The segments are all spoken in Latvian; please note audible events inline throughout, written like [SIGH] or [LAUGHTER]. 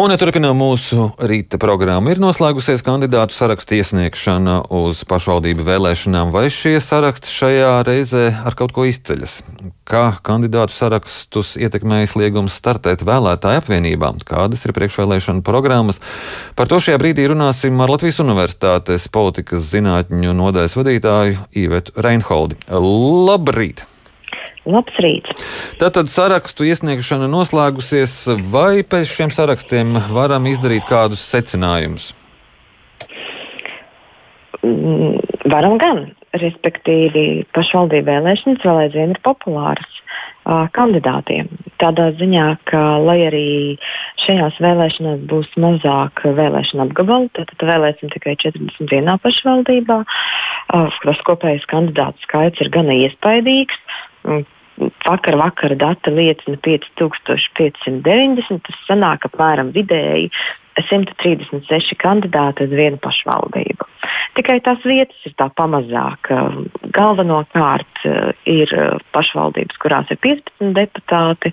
Un turpinām mūsu rīta programmu. Ir noslēgusies kandidātu sarakstu iesniegšana uz pašvaldību vēlēšanām, vai šie saraksti šajā reizē ar kaut ko izceļas? Kā kandidātu sarakstus ietekmējas liegums startēt vēlētāju apvienībām? Kādas ir priekšvēlēšana programmas? Par to šajā brīdī runāsim ar Latvijas Universitātes politikas zinātņu nodaļas vadītāju Īvetu Reinholdi. Labrīt! Labs rīts. Tātad sarakstu iesniegšana noslēgusies, vai pēc šiem sarakstiem varam izdarīt kādus secinājumus? Mm, varam gan. Respektīvi, pašvaldību vēlēšanas vēl aizvien ir populāras uh, kandidātiem. Tādā ziņā, ka lai arī šajās vēlēšanās būs mazāk vēlēšana apgabalu, tad, vēlēsim tikai 41 pašvaldībā. Uh, tas kopējais kandidātu skaits ir gana iespaidīgs. Vakar, vakar dati liecina 5590. Tas sanāk apmēram vidēji 136 kandidāti uz vienu pašvaldību. Tikai tās vietas ir tā pamazāk. Galvenokārt eh, ir eh, pašvaldības, kurās ir 15 deputāti,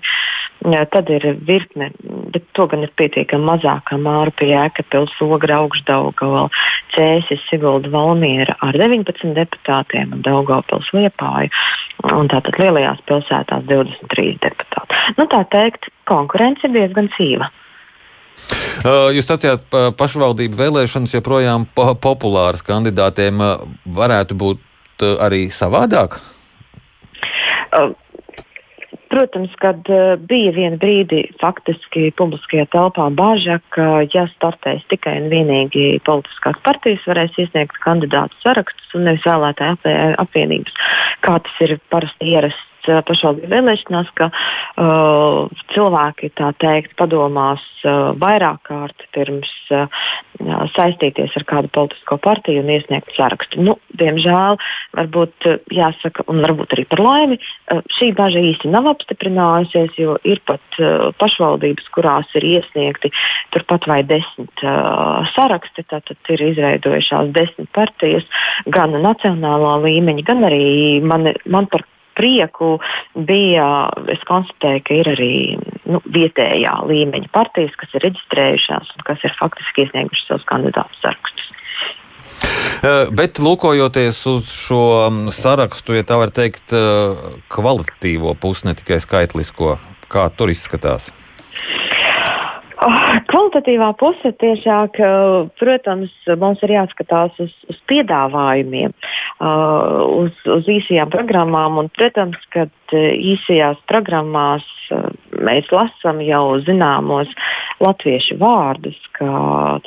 tad ir virkne, bet to gan ir pietiekami mazāk, kā Māra pie Jēkabils, Ogra, Augšdaugava, Cēsis, Sigulda, Valmiera ar 19 deputātiem un Daugavpils Liepāju. Un tātad lielajās pilsētās 23 deputāti. Nu, tā teikt, konkurence ir diezgan cīva. Jūs sacījāt, ka pašvaldību vēlēšanas joprojām populāras kandidātiem varētu būt arī savādāk? Protams, kad bija viena brīdi faktiski publiskajā telpā bāža, ka, ja startēs tikai un vienīgi politiskās partijas, varēs iesniegt kandidātu sarakstus un nevis vēlētāju apvienības, kā tas ir parasti ierasts pašvaldību vēlēšanās, ka uh, cilvēki teikt, padomās uh, vairāk kārt pirms uh, saistīties ar kādu politisko partiju un iesniegt sarakstu. Nu, diemžēl, varbūt jāsaka, un varbūt arī par laimi, uh, šī bažas īsti nav apstiprinājusies, jo ir pat uh, pašvaldības, kurās ir iesniegti turpat vai desmit uh, saraksti. Tātad ir izveidojušās desmit partijas, gan nacionālā līmeņa, gan arī man, man par prieku bija, es konstatēju, ka ir arī nu, vietējā līmeņa partijas, kas ir reģistrējušās un kas ir faktiski iesniegušas savus kandidātu sarakstus. Bet, lūkojoties uz šo sarakstu, ja tā var teikt, kvalitatīvo pusi, ne tikai skaitlisko, kā tur izskatās? Oh, kvalitatīvā puse tiešāk, protams, mums ir jāskatās uz, uz piedāvājumiem, uh, uz, uz īsajām programmām. Un, protams, kad īsajās programmās mēs lasām jau zināmos latviešu vārdus, kā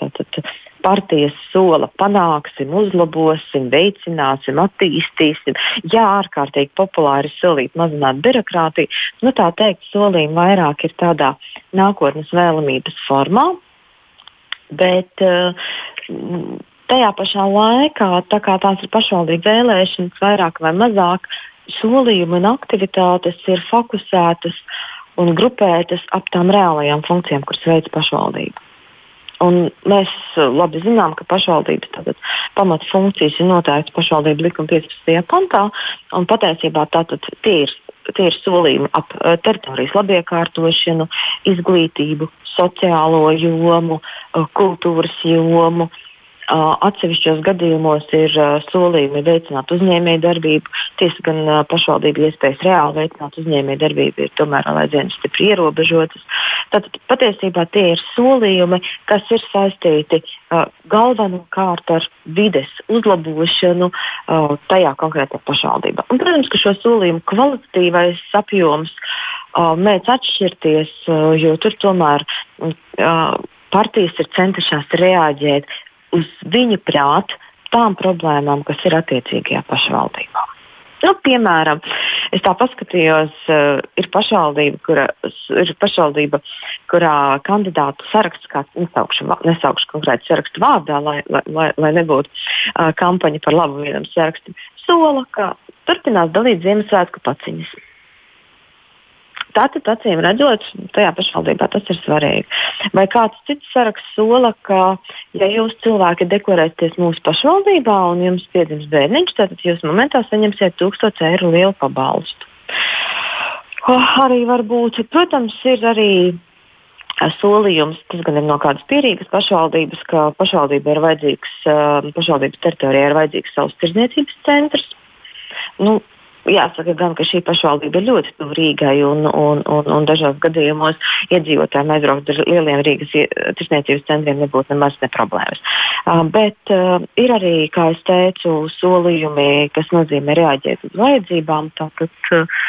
tātad partijas sola panāksim, uzlabosim, veicināsim, attīstīsim. Jā, ārkārtīgi populāri solīt mazināt birokrātiju. Nu, tā teikt, solījumi vairāk ir tādā nākotnes vēlamības formā. Bet uh, tajā pašā laikā, tā kā tās ir pašvaldību vēlēšanas, vairāk vai mazāk solījumi un aktivitātes ir fokusētas un grupētas ap tām reālajām funkcijām, kuras veids pašvaldība. Un mēs uh, labi zinām, ka pašvaldības pamatfunkcijas ir noteikts pašvaldību likuma 15. pantā. Patiesībā tātad tie ir, tie ir solījumi ap uh, teritorijas labiekārtošanu, izglītību, sociālo jomu, uh, kultūras jomu, Atsevišķos gadījumos ir solījumi veicināt uzņēmējdarbību. Tiesa gan pašvaldību iespējas reāli veicināt uzņēmējdarbību ir tomēr aizvien stipri ierobežotas. Tātad patiesībā tie ir solījumi, kas ir saistīti galvenokārt ar vides uzlabošanu tajā konkrētajā pašvaldībā. Un, protams, ka šo solījumu kvalitatīvais apjoms mēdz atšķirties, jo tur tomēr partijas ir centušās reaģēt uz viņu prātu tām problēmām, kas ir attiecīgajā pašvaldībā. Nu, piemēram, es tā paskatījos, uh, ir, pašvaldība, kura, ir pašvaldība, kurā kandidātu saraksts, kā nesaukšu, nesaukšu konkrēti sarakstu vārdā, lai, lai, lai nebūtu uh, kampaņa par labu vienam sarakstam, sola, ka turpinās dalīt Ziemassvētku paciņas. Tātad, acīm redzot, tajā pašvaldībā tas ir svarīgi. Vai kāds cits saraksts sola, ka, ja jūs cilvēki deklarēsieties mūsu pašvaldībā un jums piedzims bērniņš, tad jūs momentā saņemsiet 1000 eiro lielu pabalstu. Oh, arī varbūt, protams, ir arī solījums, tas gan ir no kādas pierīgas pašvaldības, ka pašvaldība ir vajadzīgs, pašvaldības teritorijā ir vajadzīgs savs tirdzniecības centrs. Nu, Jāsaka, gan, ka šī pašvaldība ir ļoti tuvu Rīgai, un, un, un, un dažos gadījumos iedzīvotājiem aizbraukt uz lieliem Rīgas tirsniecības centriem nebūtu nemaz ne problēmas. Uh, bet uh, ir arī, kā es teicu, solījumi, kas nozīmē reaģēt uz vajadzībām. Tāpēc, uh,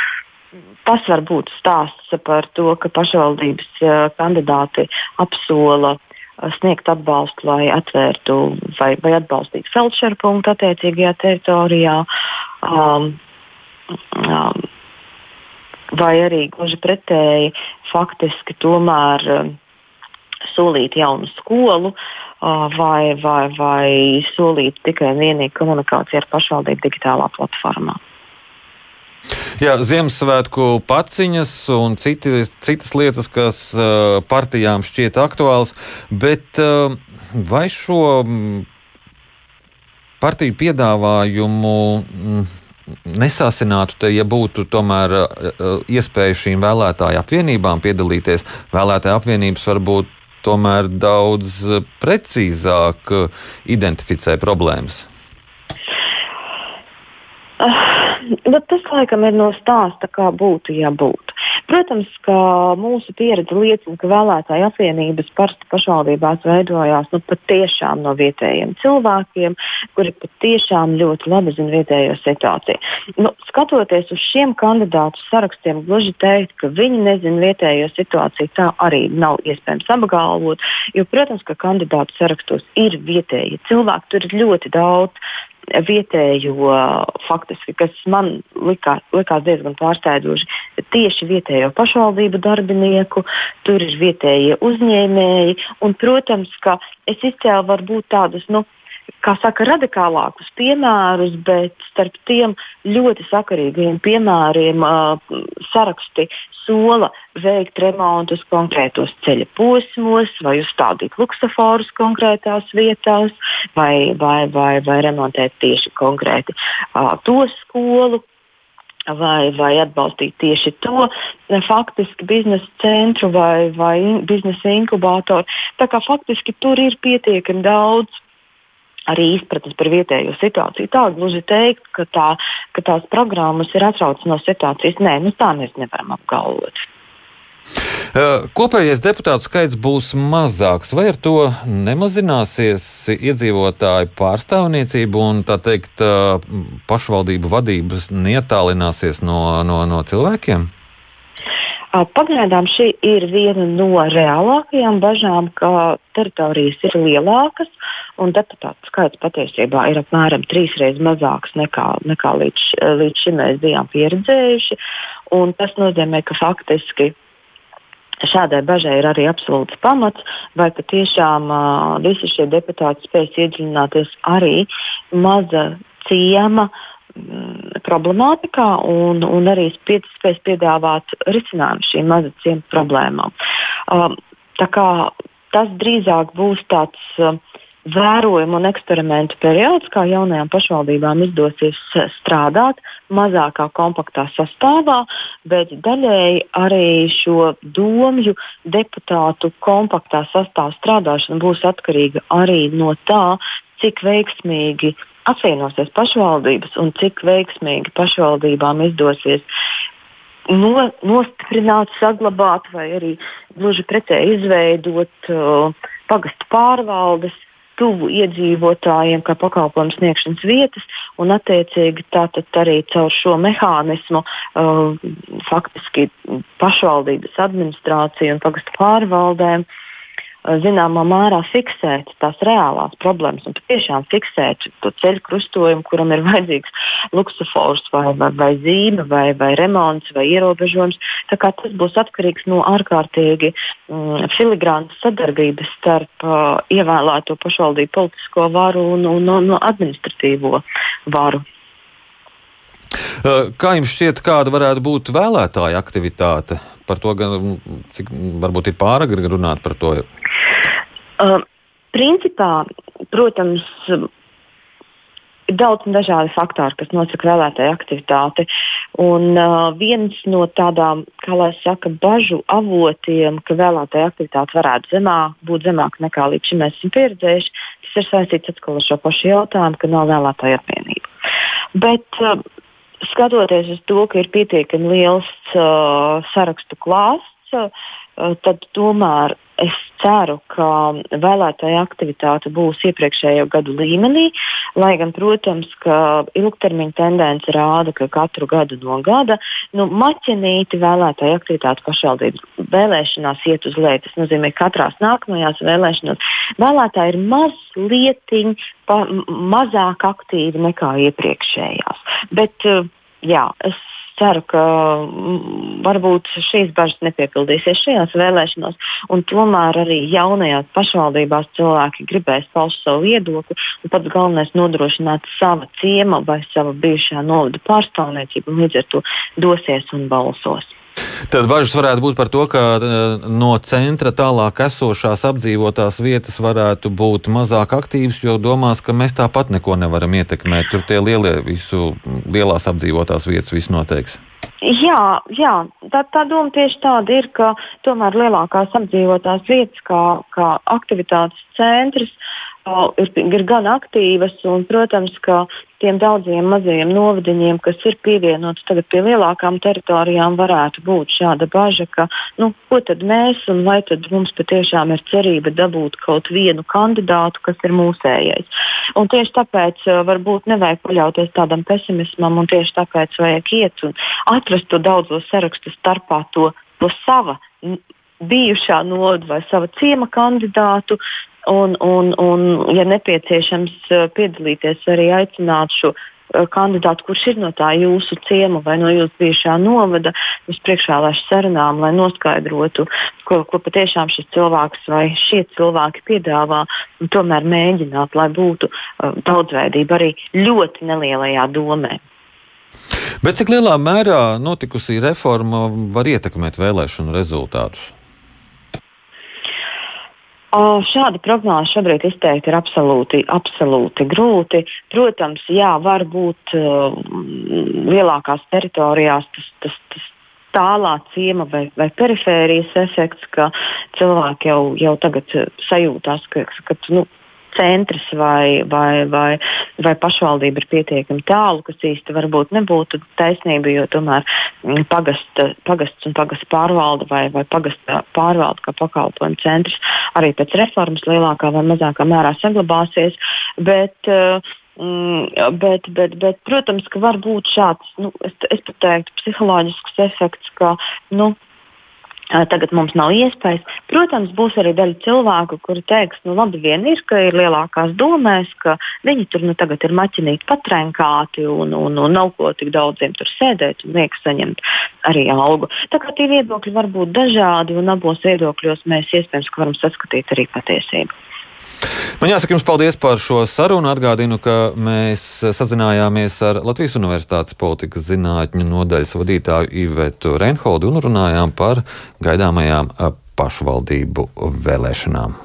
tas var būt stāsts par to, ka pašvaldības uh, kandidāti apsola sniegt atbalstu, lai atvērtu vai, vai atbalstītu felčera punktu attiecīgajā teritorijā. Um, um, vai arī gluži pretēji, faktiski tomēr um, solīt jaunu skolu uh, vai, vai, vai solīt tikai un vienīgi komunikāciju ar pašvaldību digitālā platformā. Jā, Ziemassvētku paciņas un citi, citas lietas, kas uh, partijām šķiet aktuāls, bet uh, vai šo mm, partiju piedāvājumu mm, nesasinātu, te, ja būtu tomēr uh, uh, iespēja šīm vēlētāju apvienībām piedalīties. Vēlētāju apvienības varbūt tomēr daudz precīzāk uh, identificē problēmas. Uh, tas laikam ir no stāsta, kā būtu, ja būtu. Protams, ka mūsu pieredze liecina, ka vēlētāju apvienības parasti pašvaldībās veidojās nu, patiešām no vietējiem cilvēkiem, kuri patiešām ļoti labi zina vietējo situāciju. Nu, skatoties uz šiem kandidātu sarakstiem, gluži teikt, ka viņi nezina vietējo situāciju, tā arī nav iespējams apgalvot. Jo, protams, ka kandidātu sarakstos ir vietējie cilvēki, tur ir ļoti daudz vietējo, faktiski, kas man likā, likās diezgan pārsteidzoši, tieši vietējo pašvaldību darbinieku, tur ir vietējie uzņēmēji, un, protams, ka es izcēlu varbūt tādus, nu, kā saka, radikālākus piemērus, bet starp tiem ļoti sakarīgiem piemēriem uh, saraksti sola veikt remontus konkrētos ceļa posmos, vai uzstādīt luksusforus konkrētās vietās, vai, vai, vai, vai remontēt tieši konkrēti uh, to skolu, vai, vai atbalstīt tieši to faktiski biznesa centru vai, vai biznesa inkubātoru. Tā kā faktiski tur ir pietiekami daudz arī izpratnes par vietējo situāciju. Tā gluži teikt, ka, tā, ka tās programmas ir atrautas no situācijas. Nē, nu tā mēs nevaram apgalvot. Kopējais deputātu skaits būs mazāks, vai ar to nemazināsies iedzīvotāju pārstāvniecība un tā teikt pašvaldību vadības neatālināsies no, no, no cilvēkiem? Pagaidām šī ir viena no reālākajām bažām, ka teritorijas ir lielākas un deputātu skaits patiesībā ir apmēram trīsreiz mazāks nekā, nekā līdz, līdz šim mēs bijām pieredzējuši. Tas nozīmē, ka faktiski šādai bažai ir arī absolūts pamats, vai patiešām uh, visi šie deputāti spēs iedziļināties arī maza ciema uh, problemātikā un, un arī spēs piedāvāt risinājumu šīm mazaciem problēmām. Um, tas drīzāk būs tāds uh, vērojumu un eksperimentu periods, kā jaunajām pašvaldībām izdosies strādāt mazākā kompaktā sastāvā, bet daļēji arī šo domju deputātu kompaktā sastāvā strādāšana būs atkarīga arī no tā, cik veiksmīgi apvienosies pašvaldības un cik veiksmīgi pašvaldībām izdosies no, nostiprināt, saglabāt vai arī gluži pretēji izveidot uh, pagastu pārvaldes tuvu iedzīvotājiem, kā pakalpojumu sniegšanas vietas, un attiecīgi tātad arī caur šo mehānismu uh, faktiski pašvaldības administrācija un pagastu pārvaldēm uh, zināmā mērā fiksēt tās reālās problēmas un tiešām fiksēt to ceļu krustojumu, kuram ir [LAUGHS] vajadzīgs luksofors vai, vai, vai zīme vai, vai remonts vai ierobežojums. Tas būs atkarīgs no ārkārtīgi mm, filigrānas sadarbības starp uh, ievēlēto pašvaldību politisko varu un, un, un, un administratīvo varu. Eh, kā jums šķiet, kāda varētu būt vēlētāja aktivitāte? Par to gan, cik varbūt ir pāragri runāt par to. Uh, principā, protams, ir daudz un dažādi faktori, kas nosaka vēlētāju aktivitāti. Un uh, viens no tādām, kā lai saka, bažu avotiem, ka vēlētāju aktivitāte varētu zemā, būt zemāka nekā līdz šim mēs esam pieredzējuši, tas ir saistīts atkal ar šo pašu jautājumu, ka nav vēlētāju apvienība. Bet, uh, skatoties uz to, ka ir pietiekami liels uh, sarakstu klāsts, uh, tad tomēr es ceru, ka vēlētāja aktivitāte būs iepriekšējo gadu līmenī, lai gan, protams, ka ilgtermiņa tendence rāda, ka katru gadu no gada nu, maķenīti vēlētāja aktivitāte pašvaldības vēlēšanās iet uz leju. Tas nozīmē, ka katrās nākamajās vēlēšanās vēlētāji ir mazlietiņi pa, mazāk aktīvi nekā iepriekšējās. Bet, jā, es ceru, ka mm, varbūt šīs bažas nepiepildīsies šajās vēlēšanās, un tomēr arī jaunajās pašvaldībās cilvēki gribēs paust savu viedokli, un pats galvenais nodrošināt sava ciema vai sava bijušā novada pārstāvniecību, un līdz ar to dosies un balsos. Tad bažas varētu būt par to, ka eh, no centra tālāk esošās apdzīvotās vietas varētu būt mazāk aktīvas, jo domās, ka mēs tāpat neko nevaram ietekmēt. Tur tie lielie, visu lielās apdzīvotās vietas viss noteiks. Jā, jā tā, tā doma tieši tāda ir, ka tomēr lielākās apdzīvotās vietas, kā, kā aktivitātes centrs, ir, ir gan aktīvas, un, protams, ka tiem daudziem mazajiem novadiņiem, kas ir pievienoti tagad pie lielākām teritorijām, varētu būt šāda bažas, ka, nu, ko tad mēs, un vai tad mums patiešām ir cerība dabūt kaut vienu kandidātu, kas ir mūsējais. Un tieši tāpēc varbūt nevajag paļauties tādam pesimismam, un tieši tāpēc vajag iet un atrast to daudzo sarakstu starpā to, to sava bijušā noda vai sava ciema kandidātu, un, un, un ja nepieciešams, eh, piedalīties arī aicināt šo eh, kandidātu, kurš ir no tā jūsu ciema vai no jūsu bijušā novada, uz priekšvēlēšu sarunām, lai noskaidrotu, ko, ko patiešām šis cilvēks vai šie cilvēki piedāvā, tomēr mēģināt, lai būtu uh, daudzveidība arī ļoti nelielajā domē. Bet cik lielā mērā notikusi reforma var ietekmēt vēlēšanu rezultātus? Šāda prognoze šobrīd izteikt ir absolūti, absolūti grūti. Protams, jā, var būt uh, lielākās teritorijās tas, tas, tas tālā ciema vai, vai perifērijas efekts, ka cilvēki jau, jau tagad sajūtās, ka, ka nu, centrs vai, vai, vai, vai pašvaldība ir pietiekami tālu, kas īsti varbūt nebūtu taisnība, jo tomēr mm, pagasta, pagasts un pagasta pārvalde vai, vai pagasta pārvalde kā pakalpojumu centrs arī pēc reformas lielākā vai mazākā mērā saglabāsies. Bet, uh, bet, bet, bet, protams, ka var būt šāds, nu, es, es teiktu, psiholoģisks efekts, ka nu, tagad mums nav iespējas. Protams, būs arī daļa cilvēku, kuri teiks, nu labi, vien ir, ka ir lielākās domēs, ka viņi tur nu, tagad ir maķinīti patrenkāti un, un, un nav ko tik daudziem tur sēdēt un liekas saņemt arī algu. Tā kā tie viedokļi var būt dažādi un abos viedokļos mēs iespējams varam saskatīt arī patiesību. Man jāsaka jums paldies par šo sarunu. Atgādinu, ka mēs sazinājāmies ar Latvijas Universitātes politikas zinātņu nodaļas vadītāju Ivetu Reinholdu un runājām par gaidāmajām pašvaldību vēlēšanām.